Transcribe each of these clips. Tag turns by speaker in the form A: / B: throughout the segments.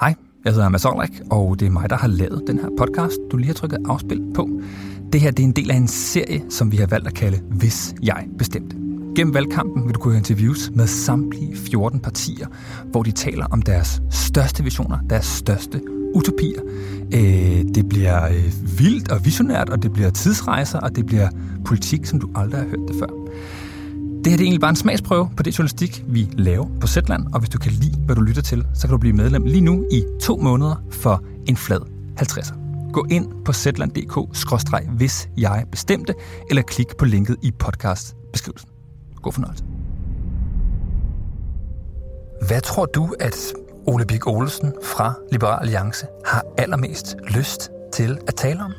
A: Hej, jeg hedder Mads Olrik, og det er mig, der har lavet den her podcast, du lige har trykket afspil på. Det her det er en del af en serie, som vi har valgt at kalde Hvis jeg bestemte. Gennem valgkampen vil du kunne høre interviews med samtlige 14 partier, hvor de taler om deres største visioner, deres største utopier. Øh, det bliver øh, vildt og visionært, og det bliver tidsrejser, og det bliver politik, som du aldrig har hørt det før. Det her er egentlig bare en smagsprøve på det journalistik, vi laver på Zetland, og hvis du kan lide, hvad du lytter til, så kan du blive medlem lige nu i to måneder for en flad 50'er. Gå ind på zetland.dk, hvis jeg bestemte, eller klik på linket i podcastbeskrivelsen. God fornøjelse. Hvad tror du, at Ole Birk Olsen fra Liberal Alliance har allermest lyst til at tale om?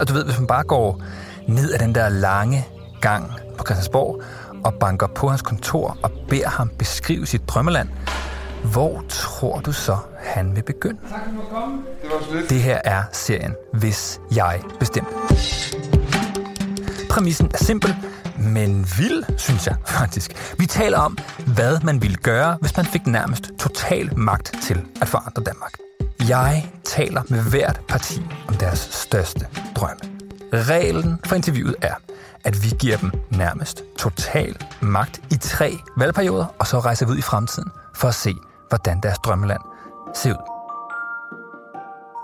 A: Og du ved, hvis man bare går ned ad den der lange gang på Christiansborg, og banker på hans kontor og beder ham beskrive sit drømmeland, hvor tror du så, han vil begynde? Tak for at komme. Det var så lidt. Det her er serien Hvis jeg bestemte. Præmissen er simpel, men vild, synes jeg faktisk. Vi taler om, hvad man ville gøre, hvis man fik nærmest total magt til at forandre Danmark. Jeg taler med hvert parti om deres største drømme. Reglen for interviewet er, at vi giver dem nærmest total magt i tre valgperioder, og så rejser vi ud i fremtiden for at se, hvordan deres drømmeland ser ud.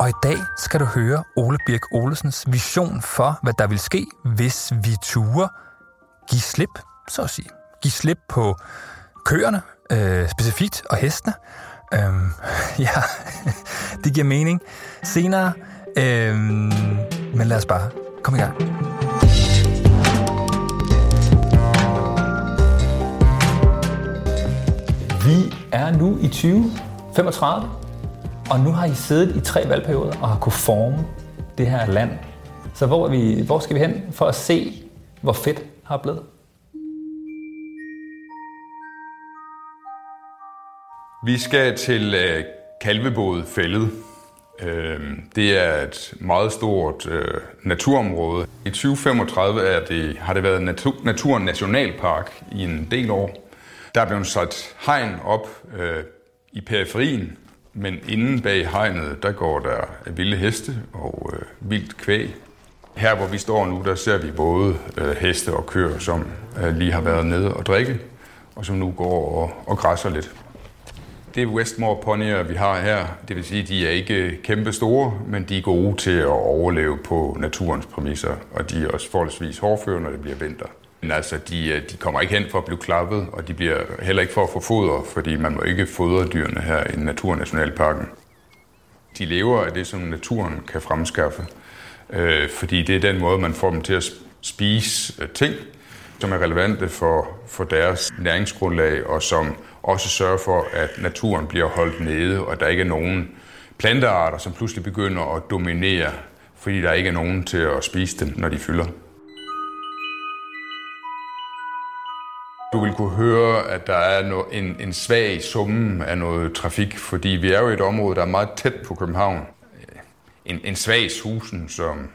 A: Og i dag skal du høre Ole Birk Olesens vision for, hvad der vil ske, hvis vi turer give slip, så at sige. Give slip på køerne, øh, specifikt, og hestene. Øhm, ja, det giver mening senere. Øhm, men lad os bare komme i gang. Vi er nu i 2035, og nu har I siddet i tre valgperioder og har kunne forme det her land. Så hvor, er vi, hvor skal vi hen for at se, hvor fedt har blevet?
B: Vi skal til øh, Kalvebod Fældet. Øh, det er et meget stort øh, naturområde. I 2035 er det, har det været natur, Naturnationalpark i en del år. Der er blevet sat hegn op øh, i periferien, men inden bag hegnet, der går der vilde heste og øh, vildt kvæg. Her, hvor vi står nu, der ser vi både øh, heste og køer, som øh, lige har været nede og drikke, og som nu går og, og græsser lidt. Det er Westmore ponyer, vi har her. Det vil sige, at de er ikke kæmpe store, men de er gode til at overleve på naturens præmisser, og de er også forholdsvis hårdføre, når det bliver vinter. Men altså, de, øh, de kommer ikke hen for at blive klappet, og de bliver heller ikke for at få foder, fordi man må ikke fodre dyrene her i Naturnationalparken. De lever af det, som naturen kan fremskaffe, øh, fordi det er den måde, man får dem til at spise øh, ting, som er relevante for, for deres næringsgrundlag, og som også sørger for, at naturen bliver holdt nede, og der ikke er nogen plantearter, som pludselig begynder at dominere, fordi der ikke er nogen til at spise dem, når de fylder. Du vil kunne høre, at der er en, en svag summe af noget trafik, fordi vi er jo i et område, der er meget tæt på København. En, en svag susen, som,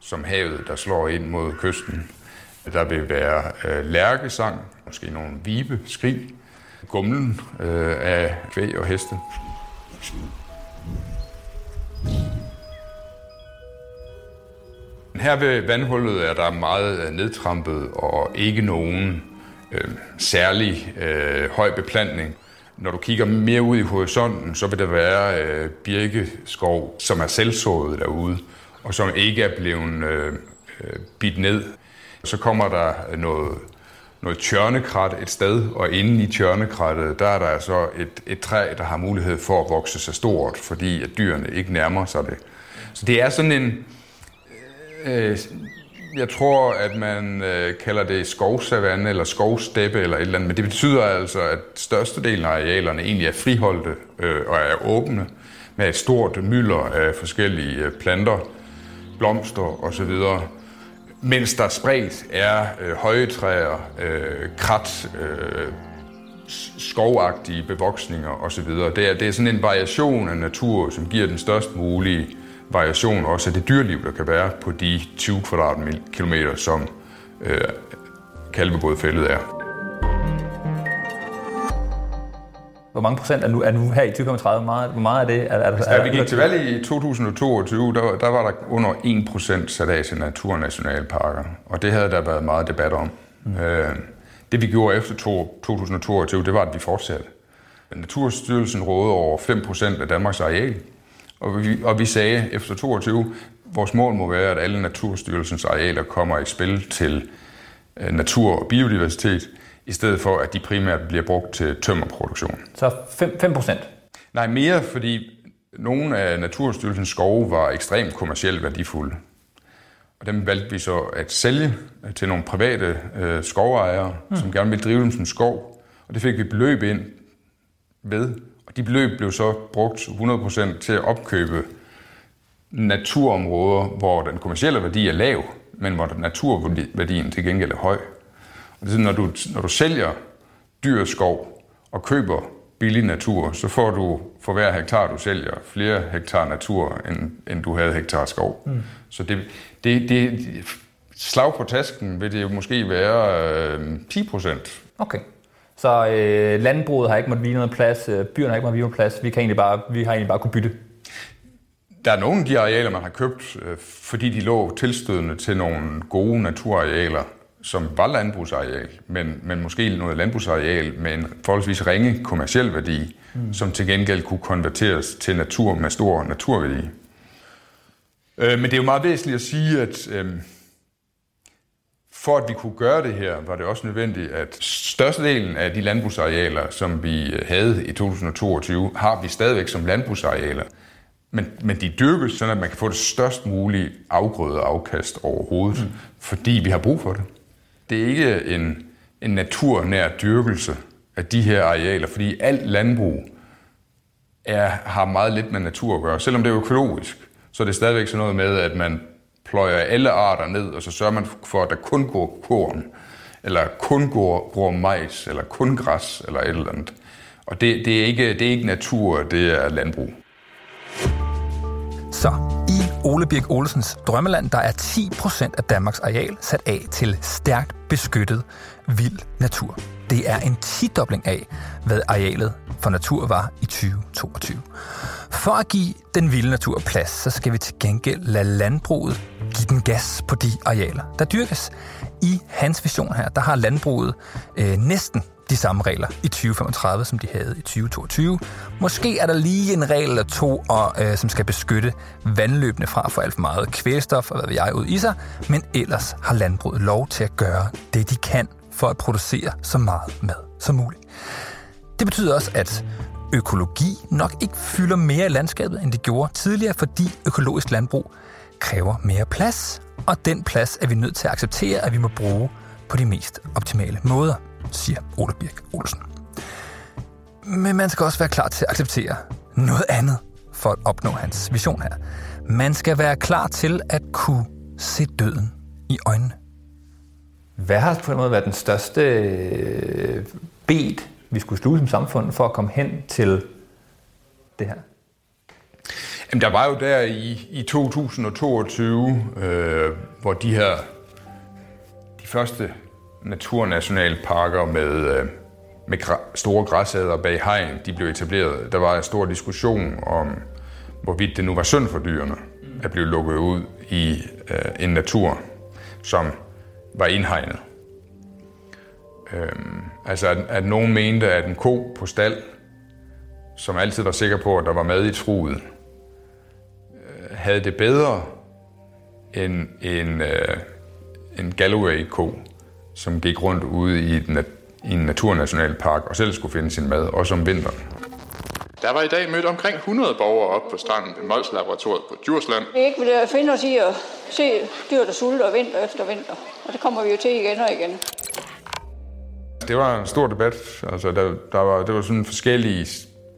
B: som havet, der slår ind mod kysten. Der vil være øh, lærkesang, måske nogle vibe, skrig, gumlen øh, af kvæg og heste. Her ved vandhullet er der meget øh, nedtrampet og ikke nogen øh, særlig øh, høj beplantning. Når du kigger mere ud i horisonten, så vil der være øh, birkeskov, som er selvsået derude, og som ikke er blevet øh, øh, bidt ned. Så kommer der noget, noget tjørnekrat et sted, og inde i tjørnekrattet, der er der så et, et træ, der har mulighed for at vokse sig stort, fordi at dyrene ikke nærmer sig det. Så det er sådan en... Øh, jeg tror, at man øh, kalder det skovsavanne eller skovsteppe eller et eller andet, men det betyder altså, at størstedelen af arealerne egentlig er friholdte øh, og er åbne med et stort mylder af forskellige øh, planter, blomster osv., mens der spredt er øh, høje træer, øh, krat, øh, skovagtige bevoksninger osv. Det er, det er sådan en variation af natur, som giver den størst mulige variation også af det dyreliv, der kan være på de 20 kvadratkilometer, som øh, Kalvebodfældet er.
A: Hvor mange procent er nu, er nu her i 2035? Hvor meget, hvor meget er det? Er, er,
B: da vi gik til valg i 2022, der, der var der under 1% sat af til naturnationalparker, og det havde der været meget debat om. Mm. Øh, det vi gjorde efter 2022, det var, at vi fortsatte. Naturstyrelsen rådede over 5% af Danmarks areal, og vi, og vi sagde efter 22, vores mål må være, at alle Naturstyrelsens arealer kommer i spil til øh, natur og biodiversitet, i stedet for at de primært bliver brugt til tømmerproduktion.
A: Så 5, 5 procent?
B: Nej, mere, fordi nogle af Naturstyrelsens skove var ekstremt kommercielt værdifulde. Og dem valgte vi så at sælge til nogle private øh, skovejere, mm. som gerne ville drive dem som skov. Og det fik vi beløb ind ved. De beløb blev så brugt 100% til at opkøbe naturområder, hvor den kommercielle værdi er lav, men hvor naturværdien til gengæld er høj. Og det er, når, du, når du sælger dyr skov og køber billig natur, så får du for hver hektar, du sælger, flere hektar natur, end, end du havde hektar skov. Mm. Så det, det, det, slag på tasken vil det jo måske være øh, 10 procent.
A: Okay. Så øh, landbruget har ikke måttet vige noget plads, øh, byerne har ikke måttet vige noget plads. Vi, kan egentlig bare, vi har egentlig bare kunne bytte.
B: Der er nogle af de arealer, man har købt, øh, fordi de lå tilstødende til nogle gode naturarealer, som var landbrugsareal, men, men måske noget landbrugsareal med en forholdsvis ringe kommersiel værdi, mm. som til gengæld kunne konverteres til natur med stor naturværdi. Øh, men det er jo meget væsentligt at sige, at øh, for at vi kunne gøre det her, var det også nødvendigt, at størstedelen af de landbrugsarealer, som vi havde i 2022, har vi stadigvæk som landbrugsarealer. Men, men de dyrkes, sådan at man kan få det størst mulige afgrøde afkast overhovedet, mm. fordi vi har brug for det. Det er ikke en, en naturnær dyrkelse af de her arealer, fordi alt landbrug er, har meget lidt med natur at gøre. Selvom det er økologisk, så er det stadigvæk sådan noget med, at man pløjer alle arter ned, og så sørger man for, at der kun går korn, eller kun går, går majs, eller kun græs, eller et eller andet. Og det, det, er ikke, det er ikke natur, det er landbrug.
A: Så i Ole Birk Olsens drømmeland, der er 10% af Danmarks areal sat af til stærkt beskyttet vild natur. Det er en tidobling af, hvad arealet for natur var i 2022. For at give den vilde natur plads, så skal vi til gengæld lade landbruget give den gas på de arealer, der dyrkes. I hans vision her, der har landbruget øh, næsten de samme regler i 2035, som de havde i 2022. Måske er der lige en regel eller to, og, øh, som skal beskytte vandløbene fra at få alt for meget kvælstof og hvad ved jeg ud i sig, men ellers har landbruget lov til at gøre det, de kan for at producere så meget mad som muligt. Det betyder også, at økologi nok ikke fylder mere i landskabet, end det gjorde tidligere, fordi økologisk landbrug kræver mere plads, og den plads er vi nødt til at acceptere, at vi må bruge på de mest optimale måder siger Ole Birk Olsen. Men man skal også være klar til at acceptere noget andet for at opnå hans vision her. Man skal være klar til at kunne se døden i øjnene. Hvad har på en måde været den største øh, bed, vi skulle sluge som samfund for at komme hen til det her?
B: Jamen, der var jo der i, i 2022, øh, hvor de her de første naturnationalparker med, øh, med store græsæder bag hegn, de blev etableret. Der var en stor diskussion om, hvorvidt det nu var synd for dyrene at blive lukket ud i øh, en natur, som var indhegnet. Øhm, altså at, at nogen mente, at en ko på stald, som altid var sikker på, at der var mad i truet, havde det bedre end en, øh, en Galloway-ko, som gik rundt ude i, et nat- i en naturnationalpark og selv skulle finde sin mad, også om vinteren.
C: Der var i dag mødt omkring 100 borgere op på stranden ved Mols Laboratoriet på Djursland.
D: Vi ikke vil finde os i at se dyr, der sulter vinter efter vinter. Og det kommer vi jo til igen og igen.
B: Det var en stor debat. Altså, der, der var, det var sådan forskellige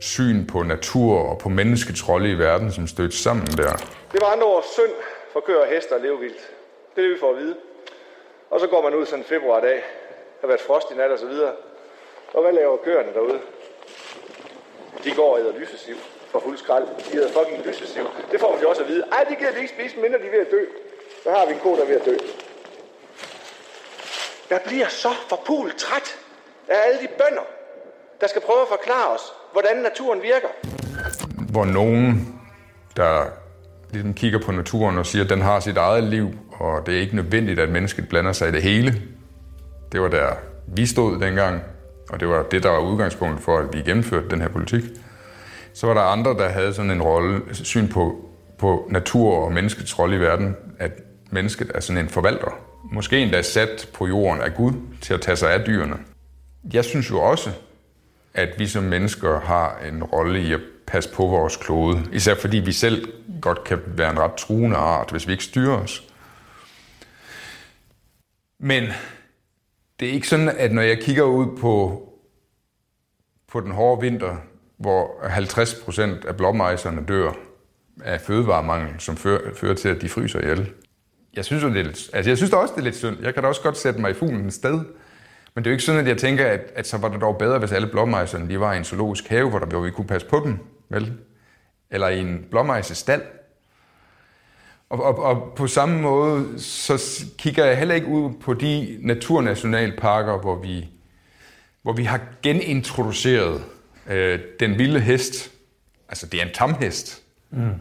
B: syn på natur og på menneskets rolle i verden, som stødte sammen der.
E: Det var andre år synd for køer og hester at leve vildt. Det er det, vi får at vide. Og så går man ud sådan en februardag, der har været frost i nat og så videre. Og hvad laver køerne derude? De går og æder lysesiv for fuld skrald. De hedder fucking lysesiv. Det får man jo også at vide. Ej, det gider de ikke spise, mindre de er ved at dø. Så har vi en ko, der er ved at dø. Jeg bliver så forpult træt af alle de bønder, der skal prøve at forklare os, hvordan naturen virker.
B: Hvor nogen, der ligesom kigger på naturen og siger, at den har sit eget liv, og det er ikke nødvendigt, at mennesket blander sig i det hele. Det var der, vi stod dengang, og det var det, der var udgangspunktet for, at vi gennemførte den her politik. Så var der andre, der havde sådan en rolle, syn på, på natur og menneskets rolle i verden, at mennesket er sådan en forvalter. Måske endda sat på jorden af Gud til at tage sig af dyrene. Jeg synes jo også, at vi som mennesker har en rolle i at passe på vores klode. Især fordi vi selv godt kan være en ret truende art, hvis vi ikke styrer os. Men det er ikke sådan, at når jeg kigger ud på, på den hårde vinter, hvor 50 procent af blåmejserne dør af fødevaremangel, som fører, fører til, at de fryser ihjel. Jeg synes, det er lidt, altså jeg synes også, det er lidt synd. Jeg kan da også godt sætte mig i fuglens sted. Men det er jo ikke sådan, at jeg tænker, at, at så var det dog bedre, hvis alle blåmejserne de var i en zoologisk have, hvor, der, hvor vi kunne passe på dem. Vel? Eller i en blåmejsestald. Og, og, og på samme måde, så kigger jeg heller ikke ud på de naturnationalparker, hvor vi, hvor vi har genintroduceret øh, den vilde hest. Altså, det er en tamhest. Mm.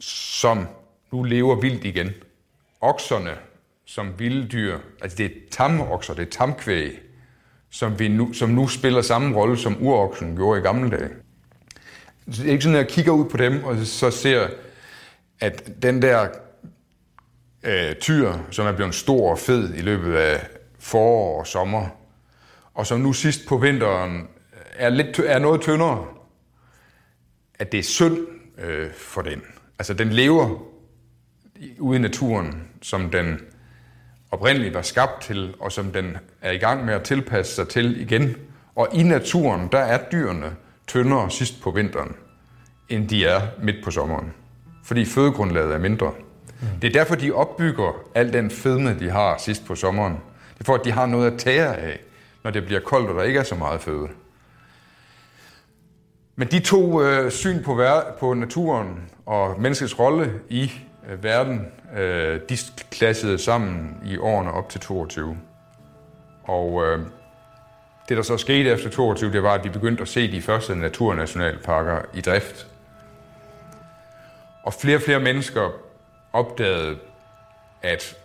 B: Som nu lever vildt igen. Okserne som vilde dyr, altså det er tamokser, det er tamkvæg, som, vi nu, som nu spiller samme rolle, som uroksen gjorde i gamle dage. Det er ikke sådan, at jeg kigger ud på dem, og så ser, at den der øh, tyr, som er blevet stor og fed i løbet af forår og sommer, og som nu sidst på vinteren øh, er, lidt, er noget tyndere, at det er synd øh, for den. Altså, den lever ude i naturen, som den oprindeligt var skabt til, og som den er i gang med at tilpasse sig til igen. Og i naturen, der er dyrene tyndere sidst på vinteren, end de er midt på sommeren. Fordi fødegrundlaget er mindre. Mm. Det er derfor, de opbygger al den fedme, de har sidst på sommeren. Det er for, at de har noget at tære af, når det bliver koldt, og der ikke er så meget føde. Men de to øh, syn på, vær- på naturen og menneskets rolle i Øh, verden, øh, de klassede sammen i årene op til 22. Og øh, det, der så skete efter 22, det var, at vi begyndte at se de første naturnationalparker i drift. Og flere og flere mennesker opdagede, at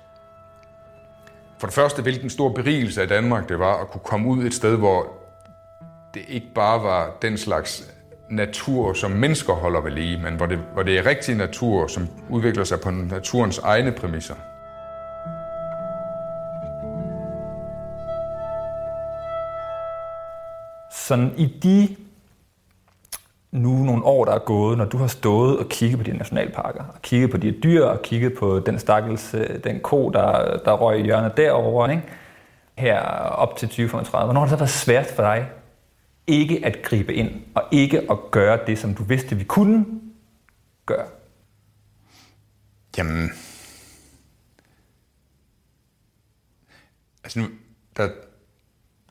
B: for det første, hvilken stor berigelse af Danmark det var at kunne komme ud et sted, hvor det ikke bare var den slags natur, som mennesker holder ved lige, men hvor det, hvor det er rigtig natur, som udvikler sig på naturens egne præmisser.
A: Sådan i de nu nogle år, der er gået, når du har stået og kigget på de nationalparker, og kigget på de dyr, og kigget på den stakkels, øh, den ko, der, der røg i hjørnet derovre, ikke? her op til 2035, hvornår har det så været svært for dig ikke at gribe ind, og ikke at gøre det, som du vidste, vi kunne gøre?
B: Jamen, altså nu, der,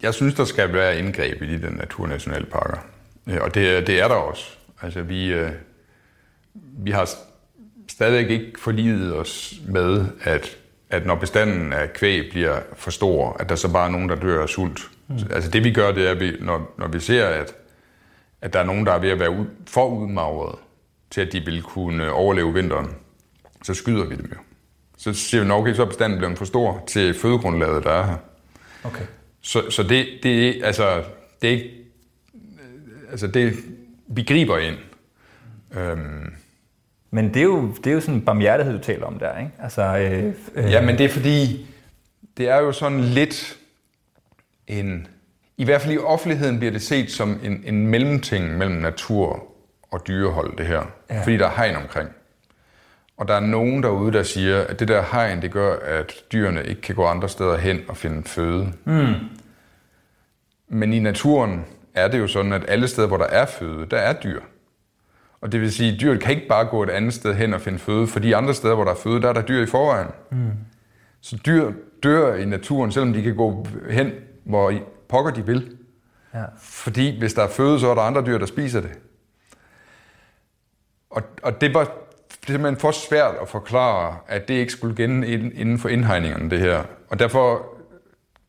B: jeg synes, der skal være indgreb i de der naturnationalparker. Og det, det er der også. Altså, vi, øh, vi har stadigvæk ikke forlidet os med, at, at når bestanden af kvæg bliver for stor, at der så bare er nogen, der dør af sult. Mm. Altså det vi gør, det er, at vi, når, når vi ser, at, at der er nogen, der er ved at være ud, for udmagret til, at de vil kunne overleve vinteren, så skyder vi dem jo. Så siger vi, okay, så er bestanden blevet for stor til fødegrundlaget, der er her.
A: Okay.
B: Så, så det, det, er, altså, det er ikke... Altså det, vi griber ind. Øhm.
A: Men det er, jo, det er jo sådan en barmhjertighed, du taler om der, ikke? Altså, øh,
B: øh. Ja, men det er fordi, det er jo sådan lidt en... I hvert fald i offentligheden bliver det set som en, en mellemting mellem natur og dyrehold, det her. Ja. Fordi der er hegn omkring. Og der er nogen derude, der siger, at det der hegn, det gør, at dyrene ikke kan gå andre steder hen og finde føde. Mm. Men i naturen er det jo sådan, at alle steder, hvor der er føde, der er dyr. Og det vil sige, at dyret kan ikke bare gå et andet sted hen og finde føde, fordi andre steder, hvor der er føde, der er der dyr i forvejen. Mm. Så dyr dør i naturen, selvom de kan gå hen hvor pokker de vil. Ja. Fordi hvis der er føde, så er der andre dyr, der spiser det. Og, og det var simpelthen for svært at forklare, at det ikke skulle gælde inden for indhegningerne, det her. Og derfor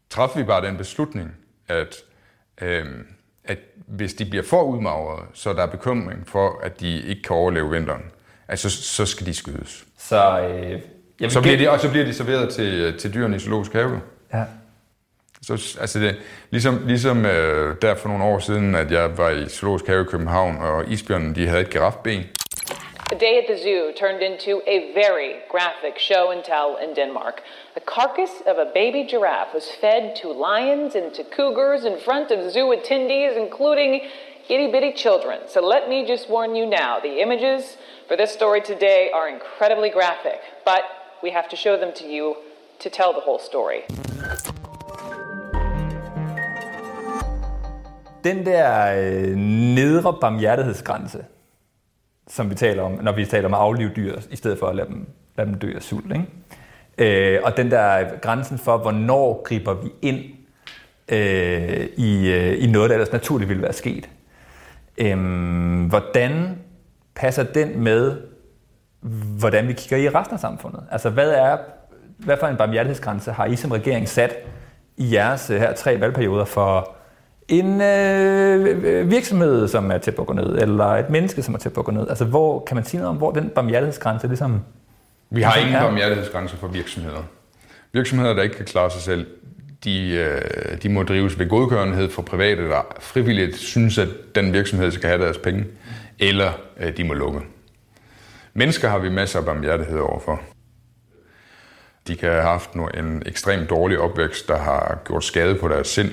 B: træffede vi bare den beslutning, at, øh, at hvis de bliver for udmagret, så der er bekymring for, at de ikke kan overleve vinteren, altså, så skal de skydes.
A: Så, øh, jeg
B: så bliver de, og så bliver de serveret til, til dyrene i zoologisk have.
A: Ja.
B: Så, altså det, ligesom, ligesom øh, der for nogle år siden, at jeg var i zoologisk have i København, og isbjørnen de havde et girafben.
F: The day at the zoo turned into a very graphic show and tell in Denmark. The carcass of a baby giraffe was fed to lions and to cougars in front of zoo attendees, including itty bitty children. So let me just warn you now the images for this story today are incredibly graphic, but we have to show them to you to tell the whole story.
A: Den der øh, nedre barmhjertighedsgrænse, som vi taler om, når vi taler om at aflive dyr, i stedet for at lade dem, lade dem dø af sult. Ikke? Øh, og den der grænsen for, hvornår griber vi ind øh, i, øh, i noget, der ellers naturligt ville være sket. Øh, hvordan passer den med, hvordan vi kigger i resten af samfundet? Altså, hvad er hvad for en barmhjertighedsgrænse har I som regering sat i jeres øh, her tre valgperioder for en øh, virksomhed, som er til at gå ned, eller et menneske, som er til at gå ned? Altså, hvor kan man sige noget om, hvor den barmhjertighedsgrænse ligesom...
B: Vi har ingen barmhjertighedsgrænse for virksomheder. Virksomheder, der ikke kan klare sig selv, de, øh, de må drives ved godgørenhed for private, der frivilligt synes, at den virksomhed skal have deres penge, eller øh, de må lukke. Mennesker har vi masser af barmhjertighed overfor. De kan have haft en ekstremt dårlig opvækst, der har gjort skade på deres sind.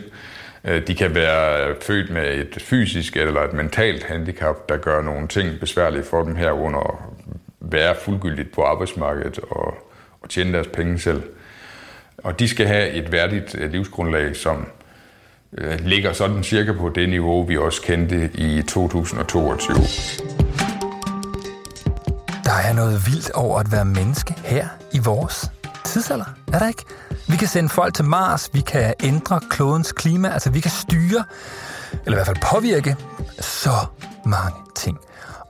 B: Øh, de kan være født med et fysisk eller et mentalt handicap, der gør nogle ting besværlige for dem herunder at være fuldgyldigt på arbejdsmarkedet og, og tjene deres penge selv. Og de skal have et værdigt øh, livsgrundlag, som øh, ligger sådan cirka på det niveau, vi også kendte i 2022.
A: Der er noget vildt over at være menneske her i vores tidsalder, er der ikke? Vi kan sende folk til Mars, vi kan ændre klodens klima, altså vi kan styre, eller i hvert fald påvirke, så mange ting.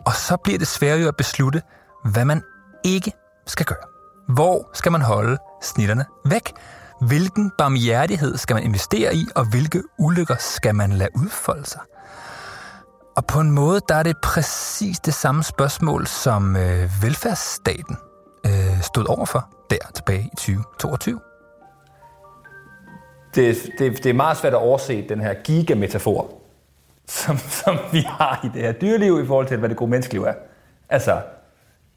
A: Og så bliver det sværere at beslutte, hvad man ikke skal gøre. Hvor skal man holde snitterne væk? Hvilken barmhjertighed skal man investere i, og hvilke ulykker skal man lade udfolde sig? Og på en måde, der er det præcis det samme spørgsmål, som øh, velfærdsstaten øh, stod overfor der tilbage i 2022. Det, det, det er meget svært at overse den her gigametafor, som, som vi har i det her dyreliv i forhold til, hvad det gode menneskeliv er. Altså,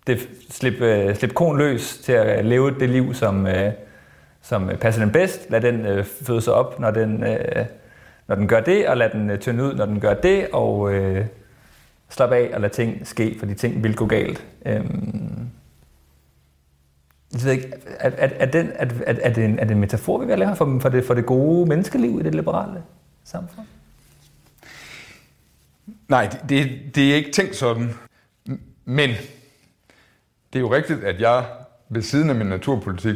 A: det, slip, øh, slip konen løs til at øh, leve det liv, som, øh, som øh, passer den bedst. Lad den øh, føde sig op, når den, øh, når den gør det, og lad den øh, tynde ud, når den gør det, og øh, slap af og lad ting ske, fordi ting vil gå galt. Øhm, jeg ved ikke, er, er, er, den, er, er, det en, er det en metafor, vi vil lave for, for, det, for det gode menneskeliv i det liberale samfund?
B: Nej, det, det er ikke tænkt sådan. Men det er jo rigtigt, at jeg ved siden af min naturpolitik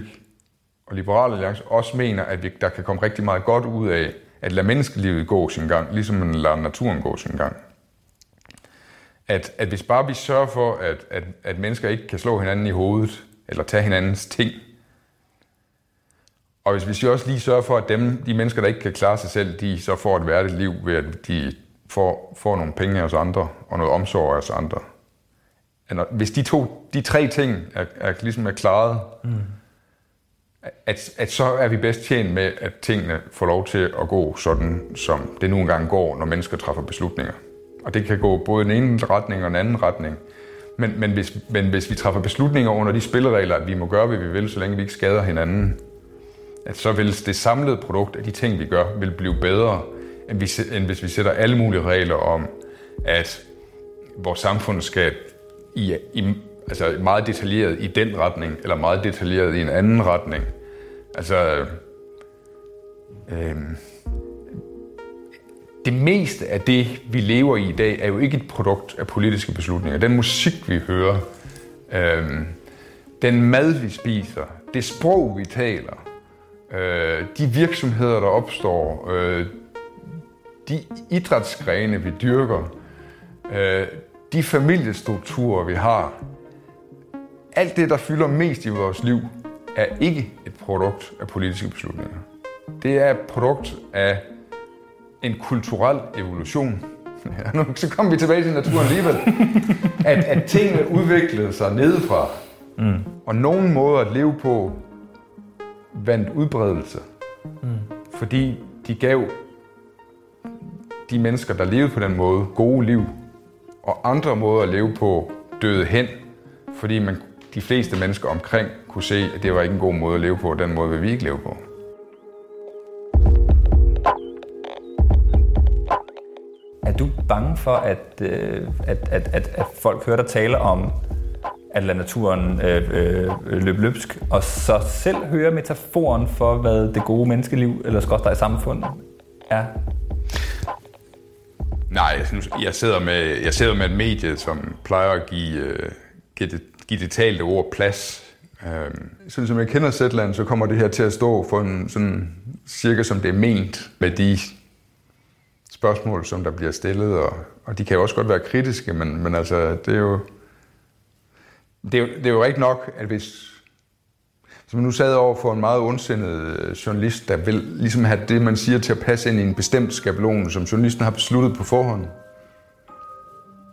B: og Liberale Alliance også mener, at vi, der kan komme rigtig meget godt ud af at lade menneskelivet gå sin gang, ligesom man lader naturen gå sin gang. At, at hvis bare vi sørger for, at, at, at mennesker ikke kan slå hinanden i hovedet, eller tage hinandens ting, og hvis vi også lige sørger for, at dem, de mennesker, der ikke kan klare sig selv, de så får et værdigt liv ved, at de får, får nogle penge af os andre, og noget omsorg af os andre. Hvis de, to, de tre ting er, er, ligesom er klaret, mm at, at så er vi bedst tjent med, at tingene får lov til at gå sådan, som det nu engang går, når mennesker træffer beslutninger. Og det kan gå både den ene retning og den anden retning. Men, men, hvis, men hvis vi træffer beslutninger under de spilleregler, at vi må gøre, hvad vi vil, så længe vi ikke skader hinanden, at så vil det samlede produkt af de ting, vi gør, vil blive bedre, end, vi, end hvis vi sætter alle mulige regler om, at vores samfund skal i, i, altså meget detaljeret i den retning, eller meget detaljeret i en anden retning. Altså, øh, det meste af det, vi lever i i dag, er jo ikke et produkt af politiske beslutninger. Den musik, vi hører, øh, den mad, vi spiser, det sprog, vi taler, øh, de virksomheder, der opstår, øh, de idrætsgrene, vi dyrker, øh, de familiestrukturer, vi har, alt det, der fylder mest i vores liv, er ikke et produkt af politiske beslutninger. Det er et produkt af en kulturel evolution. Ja, nu så kommer vi tilbage til naturen alligevel. At, at tingene udviklede sig nedefra. Mm. Og nogle måder at leve på vandt udbredelse. Mm. Fordi de gav de mennesker, der levede på den måde, gode liv. Og andre måder at leve på døde hen, fordi man, de fleste mennesker omkring kunne se, at det var ikke en god måde at leve på, den måde vil vi ikke leve på.
A: Du bange for, at, øh, at, at, at, at folk hører dig tale om at lade naturen øh, øh, løbe løbsk, og så selv høre metaforen for, hvad det gode menneskeliv, eller skorstræk samfund, er?
B: Nej, jeg, synes, jeg, sidder med, jeg sidder med et medie, som plejer at give, øh, give, det, give det talte ord plads. Øh, sådan som jeg kender Zetland, så kommer det her til at stå for en sådan cirka som det er ment med de spørgsmål, som der bliver stillet, og, og de kan jo også godt være kritiske, men, men altså, det er jo, det er jo, det er jo ikke nok, at hvis, hvis man nu sad over for en meget ondsindet øh, journalist, der vil ligesom have det, man siger, til at passe ind i en bestemt skabelon, som journalisten har besluttet på forhånd,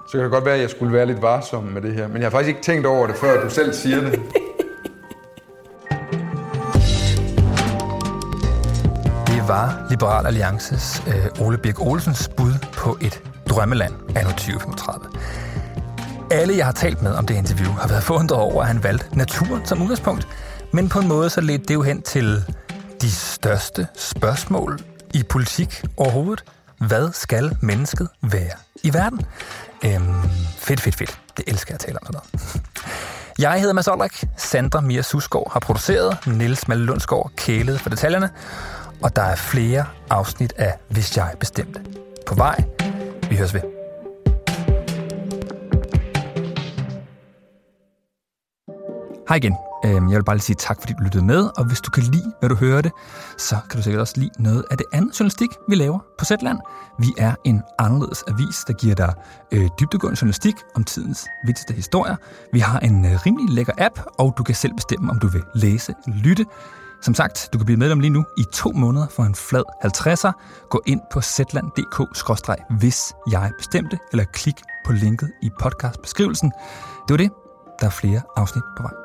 B: så kan det godt være, at jeg skulle være lidt varsom med det her. Men jeg har faktisk ikke tænkt over det, før du selv siger det.
A: Det var Liberal Alliances øh, Ole Birk Olsens bud på et drømmeland anno 2035. Alle, jeg har talt med om det interview, har været forundret over, at han valgte naturen som udgangspunkt, men på en måde så ledte det jo hen til de største spørgsmål i politik overhovedet. Hvad skal mennesket være i verden? Øhm, fedt, fedt, fedt. Det elsker jeg at tale om sådan noget. Jeg hedder Mads Olrik. Sandra Mia Susgaard har produceret. Niels Malle Lundsgaard kælede for detaljerne. Og der er flere afsnit af Hvis jeg bestemte på vej. Vi høres ved. Hej igen. Øhm, jeg vil bare lige sige tak, fordi du lyttede med, og hvis du kan lide, hvad du hørte, så kan du sikkert også lide noget af det andet journalistik, vi laver på Zetland. Vi er en anderledes avis, der giver dig øh, dybdegående journalistik om tidens vigtigste historier. Vi har en øh, rimelig lækker app, og du kan selv bestemme, om du vil læse eller lytte. Som sagt, du kan blive medlem lige nu i to måneder for en flad 50'er. Gå ind på zland.dk-hvis jeg bestemte, eller klik på linket i podcastbeskrivelsen. Det var det. Der er flere afsnit på vej.